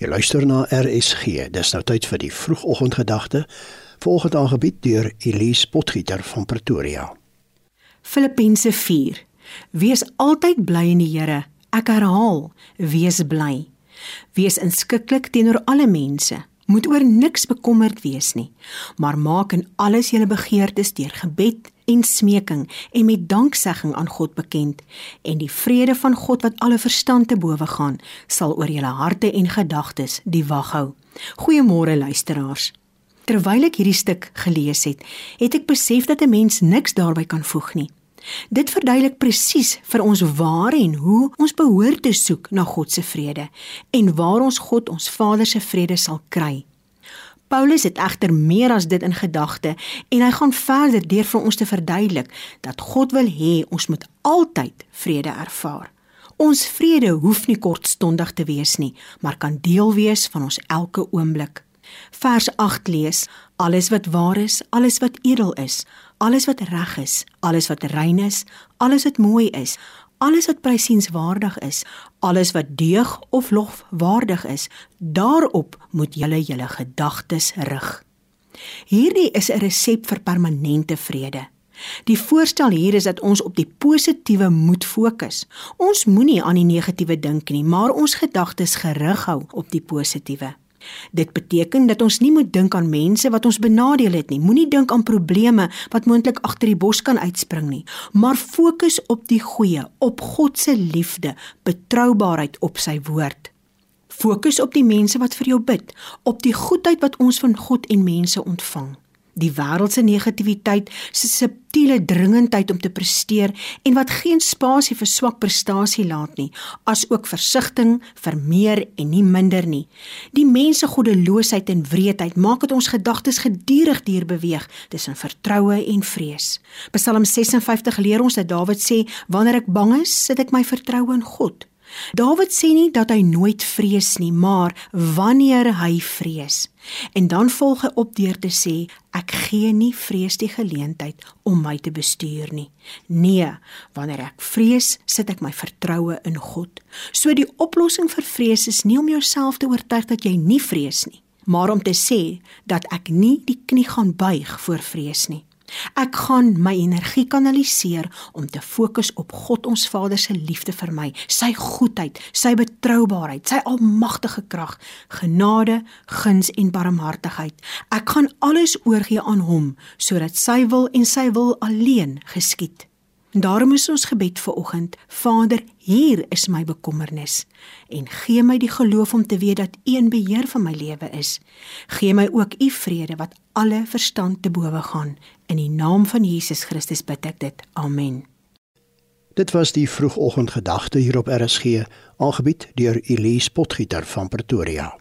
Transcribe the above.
Jy luister na RSG. Dis nou tyd vir die vroegoggendgedagte. Volgende aangebied deur Elise Potgieter van Pretoria. Filippense 4. Wees altyd bly in die Here. Ek herhaal, wees bly. Wees inskikkelik teenoor alle mense. Moet oor niks bekommerd wees nie, maar maak in alles julle begeertes deur gebed en smeking en met danksegging aan God bekend en die vrede van God wat alle verstand te bowe gaan sal oor julle harte en gedagtes die wag hou. Goeiemôre luisteraars. Terwyl ek hierdie stuk gelees het, het ek besef dat 'n mens niks daarby kan voeg nie. Dit verduidelik presies vir ons waar en hoe ons behoort te soek na God se vrede en waar ons God ons Vader se vrede sal kry. Paulus het egter meer as dit in gedagte en hy gaan verder deur vir ons te verduidelik dat God wil hê ons moet altyd vrede ervaar. Ons vrede hoef nie kortstondig te wees nie, maar kan deel wees van ons elke oomblik. Vers 8 lees: Alles wat waar is, alles wat edel is, alles wat reg is, alles wat rein is, alles wat mooi is, alles wat prysienswaardig is, alles wat deug of lofwaardig is, daarop moet julle julle gedagtes rig. Hierdie is 'n resep vir permanente vrede. Die voorstel hier is dat ons op die positiewe moet fokus. Ons moenie aan die negatiewe dink nie, maar ons gedagtes gerig hou op die positiewe. Dit beteken dat ons nie moet dink aan mense wat ons benadeel het nie. Moenie dink aan probleme wat moontlik agter die bos kan uitspring nie, maar fokus op die goeie, op God se liefde, betroubaarheid op sy woord. Fokus op die mense wat vir jou bid, op die goedheid wat ons van God en mense ontvang die wêreldse negativiteit se subtiele dringendheid om te presteer en wat geen spasie vir swak prestasie laat nie, asook versigtiging vir meer en nie minder nie. Die mense goddeloosheid en wreedheid maak dit ons gedagtes gedurig deur beweeg tussen vertroue en vrees. Psalm 56 leer ons dat Dawid sê, wanneer ek bang is, sit ek my vertroue in God. Dawid sê nie dat hy nooit vrees nie, maar wanneer hy vrees. En dan volg hy op deur te sê, ek gee nie vrees die geleentheid om my te bestuur nie. Nee, wanneer ek vrees, sit ek my vertroue in God. So die oplossing vir vrees is nie om jouself te oortuig dat jy nie vrees nie, maar om te sê dat ek nie die knie gaan buig voor vrees nie. Ek gaan my energie kanaliseer om te fokus op God ons Vader se liefde vir my, sy goedheid, sy betroubaarheid, sy almagtige krag, genade, guns en barmhartigheid. Ek gaan alles oorgee aan hom sodat sy wil en sy wil alleen geskied. En daarom is ons gebed vir oggend: Vader, hier is my bekommernis en gee my die geloof om te weet dat U in beheer van my lewe is. Gee my ook U vrede wat alle verstand te bowe gaan. In die naam van Jesus Christus bid ek dit. Amen. Dit was die vroegoggendgedagte hier op RSG, aangebied deur Elise Potgieter van Pretoria.